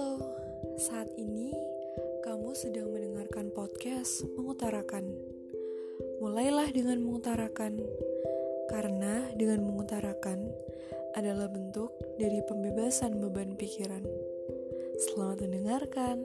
Halo, saat ini kamu sedang mendengarkan podcast mengutarakan. Mulailah dengan mengutarakan, karena dengan mengutarakan adalah bentuk dari pembebasan beban pikiran. Selamat mendengarkan.